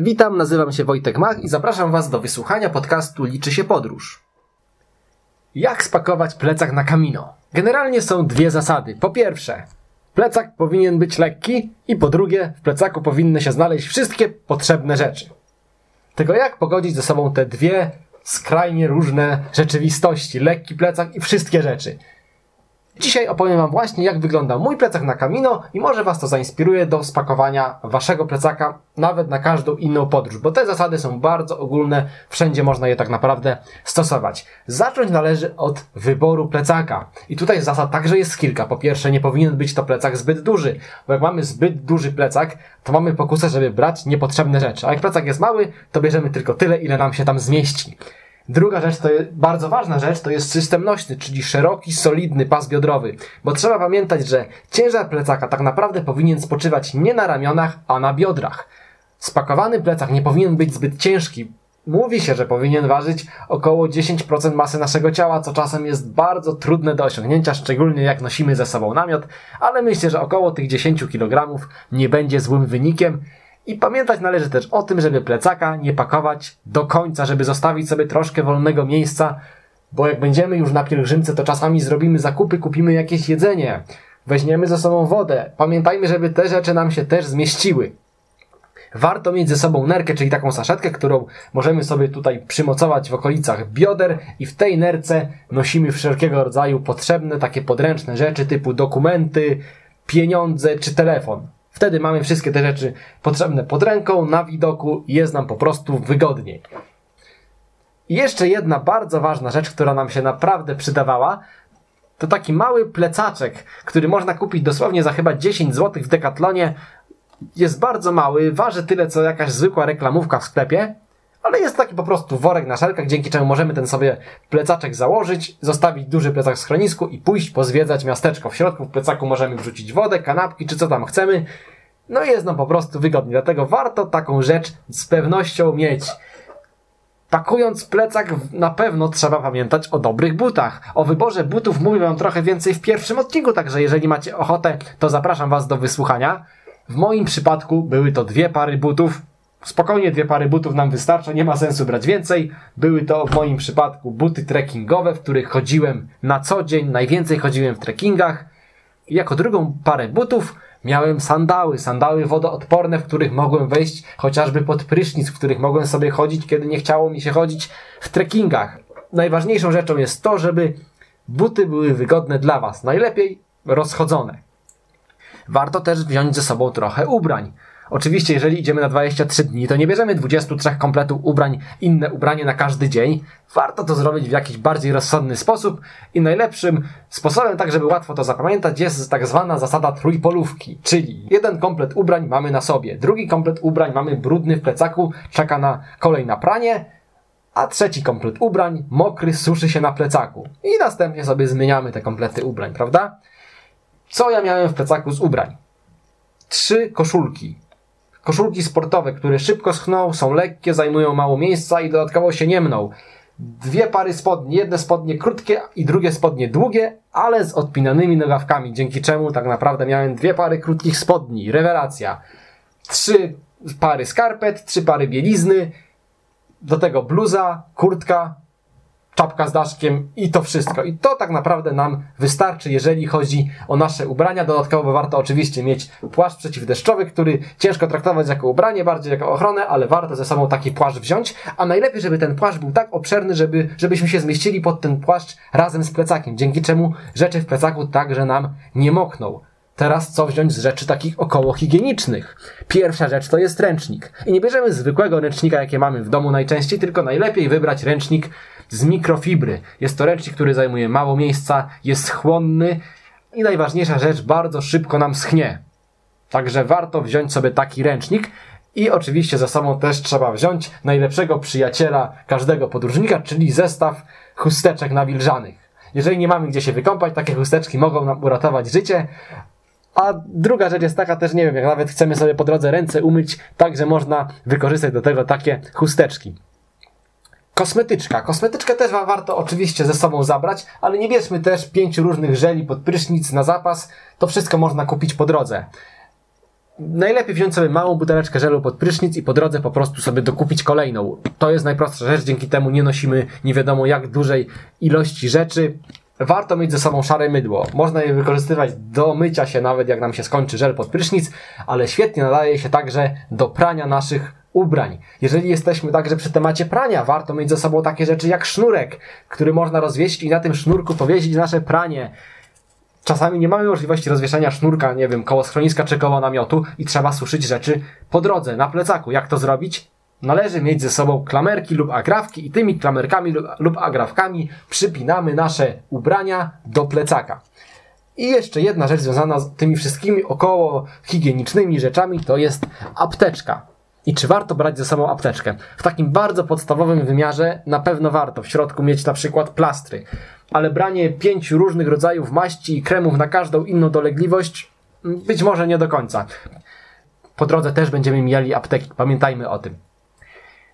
Witam, nazywam się Wojtek Mach i zapraszam Was do wysłuchania podcastu Liczy się podróż. Jak spakować plecak na kamino? Generalnie są dwie zasady. Po pierwsze, plecak powinien być lekki i po drugie, w plecaku powinny się znaleźć wszystkie potrzebne rzeczy. Tylko jak pogodzić ze sobą te dwie skrajnie różne rzeczywistości, lekki plecak i wszystkie rzeczy? Dzisiaj opowiem Wam właśnie, jak wygląda mój plecak na Camino i może Was to zainspiruje do spakowania Waszego plecaka nawet na każdą inną podróż, bo te zasady są bardzo ogólne, wszędzie można je tak naprawdę stosować. Zacząć należy od wyboru plecaka. I tutaj zasad także jest kilka. Po pierwsze, nie powinien być to plecak zbyt duży, bo jak mamy zbyt duży plecak, to mamy pokusę, żeby brać niepotrzebne rzeczy. A jak plecak jest mały, to bierzemy tylko tyle, ile nam się tam zmieści. Druga rzecz, to jest bardzo ważna rzecz, to jest system nośny, czyli szeroki, solidny pas biodrowy. Bo trzeba pamiętać, że ciężar plecaka tak naprawdę powinien spoczywać nie na ramionach, a na biodrach. Spakowany plecak nie powinien być zbyt ciężki. Mówi się, że powinien ważyć około 10% masy naszego ciała, co czasem jest bardzo trudne do osiągnięcia, szczególnie jak nosimy ze sobą namiot, ale myślę, że około tych 10 kg nie będzie złym wynikiem i pamiętać należy też o tym, żeby plecaka nie pakować do końca, żeby zostawić sobie troszkę wolnego miejsca, bo jak będziemy już na pielgrzymce, to czasami zrobimy zakupy, kupimy jakieś jedzenie, weźmiemy ze sobą wodę. Pamiętajmy, żeby te rzeczy nam się też zmieściły. Warto mieć ze sobą nerkę, czyli taką saszetkę, którą możemy sobie tutaj przymocować w okolicach bioder i w tej nerce nosimy wszelkiego rodzaju potrzebne, takie podręczne rzeczy typu dokumenty, pieniądze czy telefon. Wtedy mamy wszystkie te rzeczy potrzebne pod ręką, na widoku i jest nam po prostu wygodniej. I jeszcze jedna bardzo ważna rzecz, która nam się naprawdę przydawała, to taki mały plecaczek, który można kupić dosłownie za chyba 10 zł w Decathlonie. Jest bardzo mały, waży tyle co jakaś zwykła reklamówka w sklepie, ale jest taki po prostu worek na szelkach, dzięki czemu możemy ten sobie plecaczek założyć, zostawić duży plecak w schronisku i pójść pozwiedzać miasteczko. W środku w plecaku możemy wrzucić wodę, kanapki czy co tam chcemy. No i jest nam po prostu wygodnie, dlatego warto taką rzecz z pewnością mieć. Pakując plecak, na pewno trzeba pamiętać o dobrych butach. O wyborze butów mówię Wam trochę więcej w pierwszym odcinku, także jeżeli macie ochotę, to zapraszam Was do wysłuchania. W moim przypadku były to dwie pary butów, Spokojnie dwie pary butów nam wystarcza, nie ma sensu brać więcej. Były to w moim przypadku buty trekkingowe, w których chodziłem na co dzień, najwięcej chodziłem w trekkingach. Jako drugą parę butów miałem sandały, sandały wodoodporne, w których mogłem wejść chociażby pod prysznic, w których mogłem sobie chodzić, kiedy nie chciało mi się chodzić w trekkingach. Najważniejszą rzeczą jest to, żeby buty były wygodne dla Was, najlepiej rozchodzone. Warto też wziąć ze sobą trochę ubrań. Oczywiście, jeżeli idziemy na 23 dni, to nie bierzemy 23 kompletów ubrań, inne ubranie na każdy dzień. Warto to zrobić w jakiś bardziej rozsądny sposób i najlepszym sposobem, tak żeby łatwo to zapamiętać, jest tak zwana zasada trójpolówki, czyli jeden komplet ubrań mamy na sobie, drugi komplet ubrań mamy brudny w plecaku, czeka na kolej na pranie, a trzeci komplet ubrań mokry suszy się na plecaku. I następnie sobie zmieniamy te komplety ubrań, prawda? Co ja miałem w plecaku z ubrań? Trzy koszulki, Koszulki sportowe, które szybko schną, są lekkie, zajmują mało miejsca i dodatkowo się nie mną. Dwie pary spodni, jedne spodnie krótkie i drugie spodnie długie, ale z odpinanymi nogawkami, dzięki czemu tak naprawdę miałem dwie pary krótkich spodni. Rewelacja. Trzy pary skarpet, trzy pary bielizny, do tego bluza, kurtka, czapka z daszkiem i to wszystko. I to tak naprawdę nam wystarczy, jeżeli chodzi o nasze ubrania. Dodatkowo warto oczywiście mieć płaszcz przeciwdeszczowy, który ciężko traktować jako ubranie, bardziej jako ochronę, ale warto ze sobą taki płaszcz wziąć. A najlepiej, żeby ten płaszcz był tak obszerny, żeby, żebyśmy się zmieścili pod ten płaszcz razem z plecakiem, dzięki czemu rzeczy w plecaku także nam nie mokną. Teraz co wziąć z rzeczy takich około higienicznych? Pierwsza rzecz to jest ręcznik. I nie bierzemy zwykłego ręcznika, jakie mamy w domu najczęściej, tylko najlepiej wybrać ręcznik z mikrofibry. Jest to ręcznik, który zajmuje mało miejsca, jest chłonny i najważniejsza rzecz, bardzo szybko nam schnie. Także warto wziąć sobie taki ręcznik i oczywiście za sobą też trzeba wziąć najlepszego przyjaciela każdego podróżnika, czyli zestaw chusteczek nawilżanych. Jeżeli nie mamy gdzie się wykąpać, takie chusteczki mogą nam uratować życie. A druga rzecz jest taka też, nie wiem, jak nawet chcemy sobie po drodze ręce umyć, także można wykorzystać do tego takie chusteczki. Kosmetyczka. Kosmetyczkę też warto oczywiście ze sobą zabrać, ale nie bierzmy też pięciu różnych żeli pod prysznic na zapas. To wszystko można kupić po drodze. Najlepiej wziąć sobie małą buteleczkę żelu pod prysznic i po drodze po prostu sobie dokupić kolejną. To jest najprostsza rzecz, dzięki temu nie nosimy nie wiadomo jak dużej ilości rzeczy. Warto mieć ze sobą szare mydło. Można je wykorzystywać do mycia się, nawet jak nam się skończy żel pod prysznic, ale świetnie nadaje się także do prania naszych ubrań. Jeżeli jesteśmy także przy temacie prania, warto mieć ze sobą takie rzeczy jak sznurek, który można rozwieść i na tym sznurku powiesić nasze pranie. Czasami nie mamy możliwości rozwieszania sznurka, nie wiem, koło schroniska czy koło namiotu i trzeba suszyć rzeczy po drodze, na plecaku. Jak to zrobić? Należy mieć ze sobą klamerki lub agrafki i tymi klamerkami lub, lub agrafkami przypinamy nasze ubrania do plecaka. I jeszcze jedna rzecz związana z tymi wszystkimi około higienicznymi rzeczami to jest apteczka. I czy warto brać ze sobą apteczkę? W takim bardzo podstawowym wymiarze na pewno warto. W środku mieć na przykład plastry. Ale branie pięciu różnych rodzajów maści i kremów na każdą inną dolegliwość być może nie do końca. Po drodze też będziemy mieli apteki. Pamiętajmy o tym.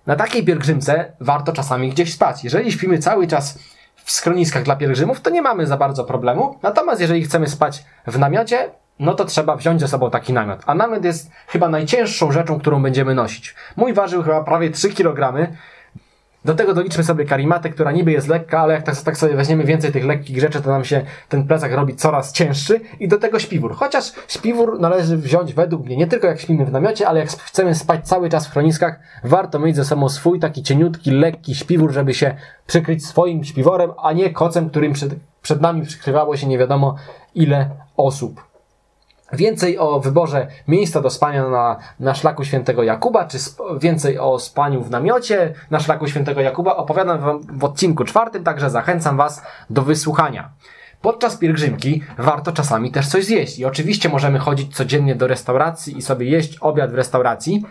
Na takiej pielgrzymce warto czasami gdzieś spać. Jeżeli śpimy cały czas w schroniskach dla pielgrzymów, to nie mamy za bardzo problemu. Natomiast jeżeli chcemy spać w namiocie, no to trzeba wziąć ze sobą taki namiot. A namiot jest chyba najcięższą rzeczą, którą będziemy nosić. Mój ważył chyba prawie 3 kg. Do tego doliczmy sobie karimatę, która niby jest lekka, ale jak tak, tak sobie weźmiemy więcej tych lekkich rzeczy, to nam się ten plecak robi coraz cięższy. I do tego śpiwór. Chociaż śpiwór należy wziąć według mnie nie tylko jak śpimy w namiocie, ale jak chcemy spać cały czas w chroniskach, warto mieć ze sobą swój taki cieniutki, lekki śpiwór, żeby się przykryć swoim śpiworem, a nie kocem, którym przed, przed nami przykrywało się nie wiadomo ile osób. Więcej o wyborze miejsca do spania na, na szlaku świętego Jakuba, czy więcej o spaniu w namiocie na szlaku świętego Jakuba opowiadam Wam w odcinku czwartym, także zachęcam Was do wysłuchania. Podczas pielgrzymki warto czasami też coś zjeść i oczywiście możemy chodzić codziennie do restauracji i sobie jeść obiad w restauracji,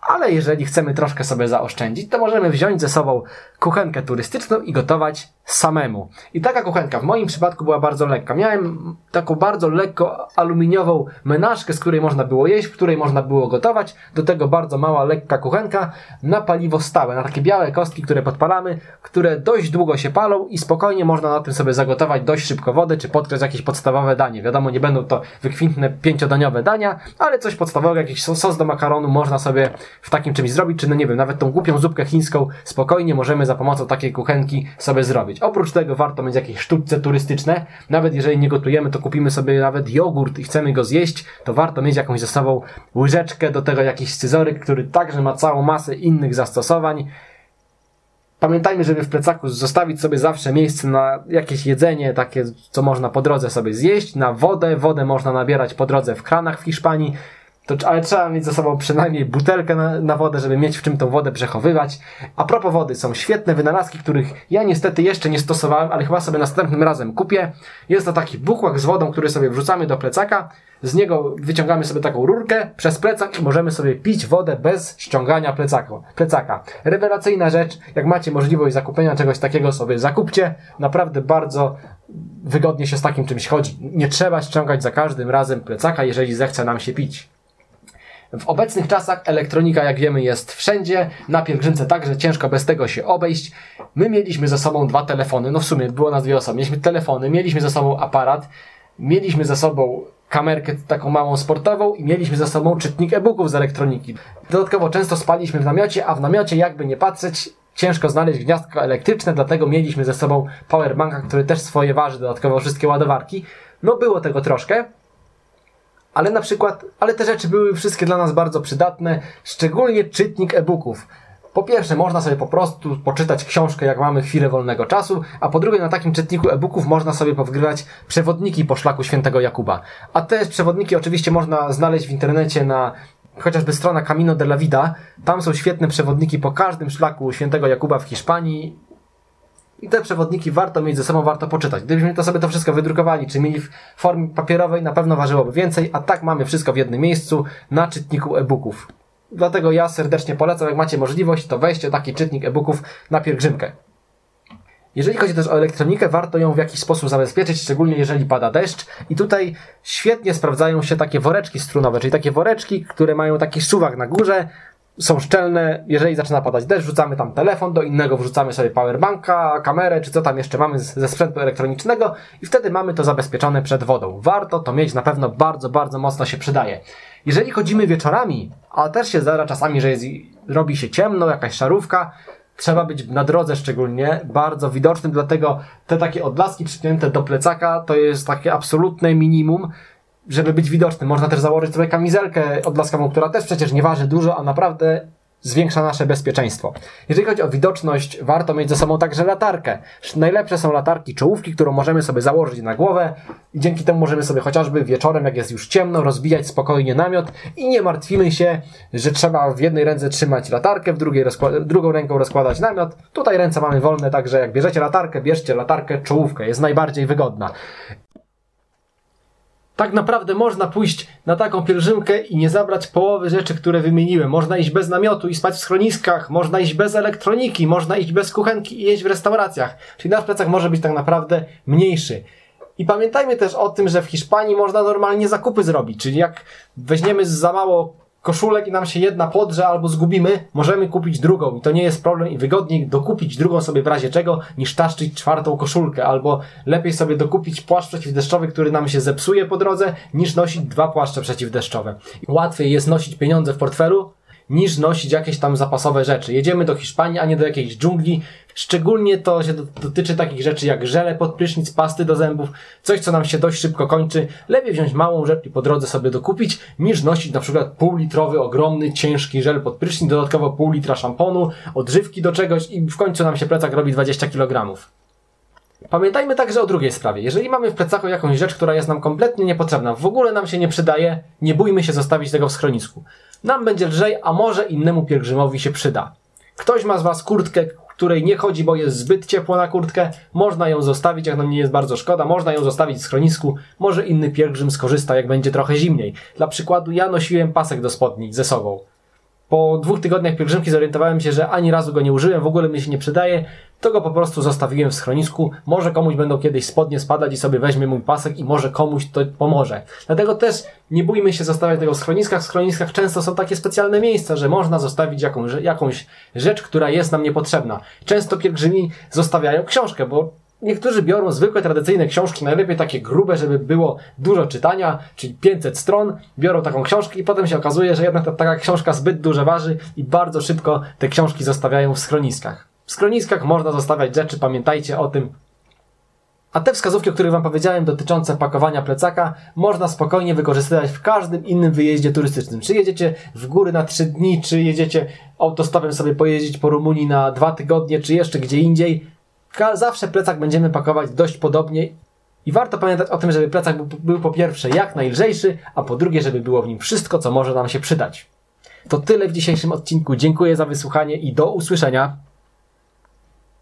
ale jeżeli chcemy troszkę sobie zaoszczędzić, to możemy wziąć ze sobą kuchenkę turystyczną i gotować samemu. I taka kuchenka w moim przypadku była bardzo lekka. Miałem taką bardzo lekko aluminiową menażkę, z której można było jeść, w której można było gotować. Do tego bardzo mała, lekka kuchenka na paliwo stałe, na takie białe kostki, które podpalamy, które dość długo się palą i spokojnie można na tym sobie zagotować dość szybko wodę, czy podkreślić jakieś podstawowe danie. Wiadomo, nie będą to wykwintne pięciodaniowe dania, ale coś podstawowego, jakiś sos do makaronu można sobie w takim czymś zrobić, czy no nie wiem, nawet tą głupią zupkę chińską spokojnie możemy za pomocą takiej kuchenki sobie zrobić. Oprócz tego warto mieć jakieś sztuczce turystyczne. Nawet jeżeli nie gotujemy, to kupimy sobie nawet jogurt i chcemy go zjeść, to warto mieć jakąś ze sobą łyżeczkę, do tego jakiś scyzoryk, który także ma całą masę innych zastosowań. Pamiętajmy, żeby w plecaku zostawić sobie zawsze miejsce na jakieś jedzenie, takie, co można po drodze sobie zjeść, na wodę. Wodę można nabierać po drodze w kranach w Hiszpanii. To, ale trzeba mieć ze sobą przynajmniej butelkę na, na, wodę, żeby mieć w czym tą wodę przechowywać. A propos wody, są świetne wynalazki, których ja niestety jeszcze nie stosowałem, ale chyba sobie następnym razem kupię. Jest to taki bukłak z wodą, który sobie wrzucamy do plecaka. Z niego wyciągamy sobie taką rurkę przez plecak i możemy sobie pić wodę bez ściągania plecaka. plecaka. Rewelacyjna rzecz. Jak macie możliwość zakupienia czegoś takiego, sobie zakupcie. Naprawdę bardzo wygodnie się z takim czymś chodzi. Nie trzeba ściągać za każdym razem plecaka, jeżeli zechce nam się pić. W obecnych czasach elektronika, jak wiemy, jest wszędzie, na pielgrzymce także ciężko bez tego się obejść. My mieliśmy ze sobą dwa telefony, no w sumie było nas dwie osoby. Mieliśmy telefony, mieliśmy ze sobą aparat, mieliśmy ze sobą kamerkę taką małą sportową i mieliśmy ze sobą czytnik e-booków z elektroniki. Dodatkowo często spaliśmy w namiocie, a w namiocie jakby nie patrzeć, ciężko znaleźć gniazdko elektryczne, dlatego mieliśmy ze sobą powerbanka, który też swoje waży, dodatkowo wszystkie ładowarki. No było tego troszkę, ale na przykład, ale te rzeczy były wszystkie dla nas bardzo przydatne, szczególnie czytnik e-booków. Po pierwsze, można sobie po prostu poczytać książkę, jak mamy chwilę wolnego czasu, a po drugie, na takim czytniku e-booków można sobie powgrywać przewodniki po szlaku świętego Jakuba. A te przewodniki oczywiście można znaleźć w internecie na chociażby strona Camino de la Vida. Tam są świetne przewodniki po każdym szlaku świętego Jakuba w Hiszpanii i te przewodniki warto mieć ze sobą, warto poczytać. Gdybyśmy to sobie to wszystko wydrukowali, czy mieli w formie papierowej, na pewno ważyłoby więcej, a tak mamy wszystko w jednym miejscu na czytniku e-booków. Dlatego ja serdecznie polecam, jak macie możliwość, to weźcie taki czytnik e-booków na pielgrzymkę. Jeżeli chodzi też o elektronikę, warto ją w jakiś sposób zabezpieczyć, szczególnie jeżeli pada deszcz. I tutaj świetnie sprawdzają się takie woreczki strunowe, czyli takie woreczki, które mają taki suwak na górze, są szczelne, jeżeli zaczyna padać deszcz, wrzucamy tam telefon, do innego wrzucamy sobie powerbanka, kamerę, czy co tam jeszcze mamy ze sprzętu elektronicznego i wtedy mamy to zabezpieczone przed wodą. Warto to mieć, na pewno bardzo, bardzo mocno się przydaje. Jeżeli chodzimy wieczorami, a też się zdarza czasami, że jest, robi się ciemno, jakaś szarówka, trzeba być na drodze szczególnie bardzo widocznym, dlatego te takie odblaski przypięte do plecaka to jest takie absolutne minimum, żeby być widocznym. Można też założyć sobie kamizelkę odblaskową, która też przecież nie waży dużo, a naprawdę zwiększa nasze bezpieczeństwo. Jeżeli chodzi o widoczność, warto mieć ze sobą także latarkę. Najlepsze są latarki czołówki, którą możemy sobie założyć na głowę i dzięki temu możemy sobie chociażby wieczorem, jak jest już ciemno, rozbijać spokojnie namiot i nie martwimy się, że trzeba w jednej ręce trzymać latarkę, w drugiej drugą ręką rozkładać namiot. Tutaj ręce mamy wolne, także jak bierzecie latarkę, bierzcie latarkę czołówkę, jest najbardziej wygodna tak naprawdę można pójść na taką pielgrzymkę i nie zabrać połowy rzeczy, które wymieniłem. Można iść bez namiotu i spać w schroniskach, można iść bez elektroniki, można iść bez kuchenki i jeść w restauracjach. Czyli nasz plecak może być tak naprawdę mniejszy. I pamiętajmy też o tym, że w Hiszpanii można normalnie zakupy zrobić, czyli jak weźmiemy za mało koszulek i nam się jedna podrze albo zgubimy, możemy kupić drugą i to nie jest problem i wygodniej dokupić drugą sobie w razie czego, niż taszczyć czwartą koszulkę, albo lepiej sobie dokupić płaszcz przeciwdeszczowy, który nam się zepsuje po drodze, niż nosić dwa płaszcze przeciwdeszczowe. Łatwiej jest nosić pieniądze w portfelu, niż nosić jakieś tam zapasowe rzeczy. Jedziemy do Hiszpanii, a nie do jakiejś dżungli. Szczególnie to się dotyczy takich rzeczy jak żele pod prysznic, pasty do zębów, coś co nam się dość szybko kończy. Lepiej wziąć małą rzecz i po drodze sobie dokupić, niż nosić na przykład półlitrowy, ogromny, ciężki żel pod prysznic, dodatkowo pół litra szamponu, odżywki do czegoś i w końcu nam się plecak robi 20 kg. Pamiętajmy także o drugiej sprawie. Jeżeli mamy w plecaku jakąś rzecz, która jest nam kompletnie niepotrzebna, w ogóle nam się nie przydaje, nie bójmy się zostawić tego w schronisku. Nam będzie lżej, a może innemu pielgrzymowi się przyda. Ktoś ma z Was kurtkę, której nie chodzi, bo jest zbyt ciepło na kurtkę, można ją zostawić, jak nam nie jest bardzo szkoda, można ją zostawić w schronisku, może inny pielgrzym skorzysta, jak będzie trochę zimniej. Dla przykładu ja nosiłem pasek do spodni ze sobą. Po dwóch tygodniach pielgrzymki zorientowałem się, że ani razu go nie użyłem, w ogóle mi się nie przydaje, to go po prostu zostawiłem w schronisku. Może komuś będą kiedyś spodnie spadać i sobie weźmie mój pasek i może komuś to pomoże. Dlatego też nie bójmy się zostawiać tego w schroniskach. W schroniskach często są takie specjalne miejsca, że można zostawić jakąś, jakąś rzecz, która jest nam niepotrzebna. Często pielgrzymi zostawiają książkę, bo Niektórzy biorą zwykłe, tradycyjne książki, najlepiej takie grube, żeby było dużo czytania, czyli 500 stron, biorą taką książkę i potem się okazuje, że jednak ta, taka książka zbyt dużo waży i bardzo szybko te książki zostawiają w schroniskach. W schroniskach można zostawiać rzeczy, pamiętajcie o tym. A te wskazówki, o których Wam powiedziałem, dotyczące pakowania plecaka, można spokojnie wykorzystywać w każdym innym wyjeździe turystycznym. Czy jedziecie w góry na 3 dni, czy jedziecie autostopem sobie pojeździć po Rumunii na 2 tygodnie, czy jeszcze gdzie indziej. Zawsze plecak będziemy pakować dość podobnie i warto pamiętać o tym, żeby plecak był, był po pierwsze jak najlżejszy, a po drugie, żeby było w nim wszystko, co może nam się przydać. To tyle w dzisiejszym odcinku. Dziękuję za wysłuchanie i do usłyszenia.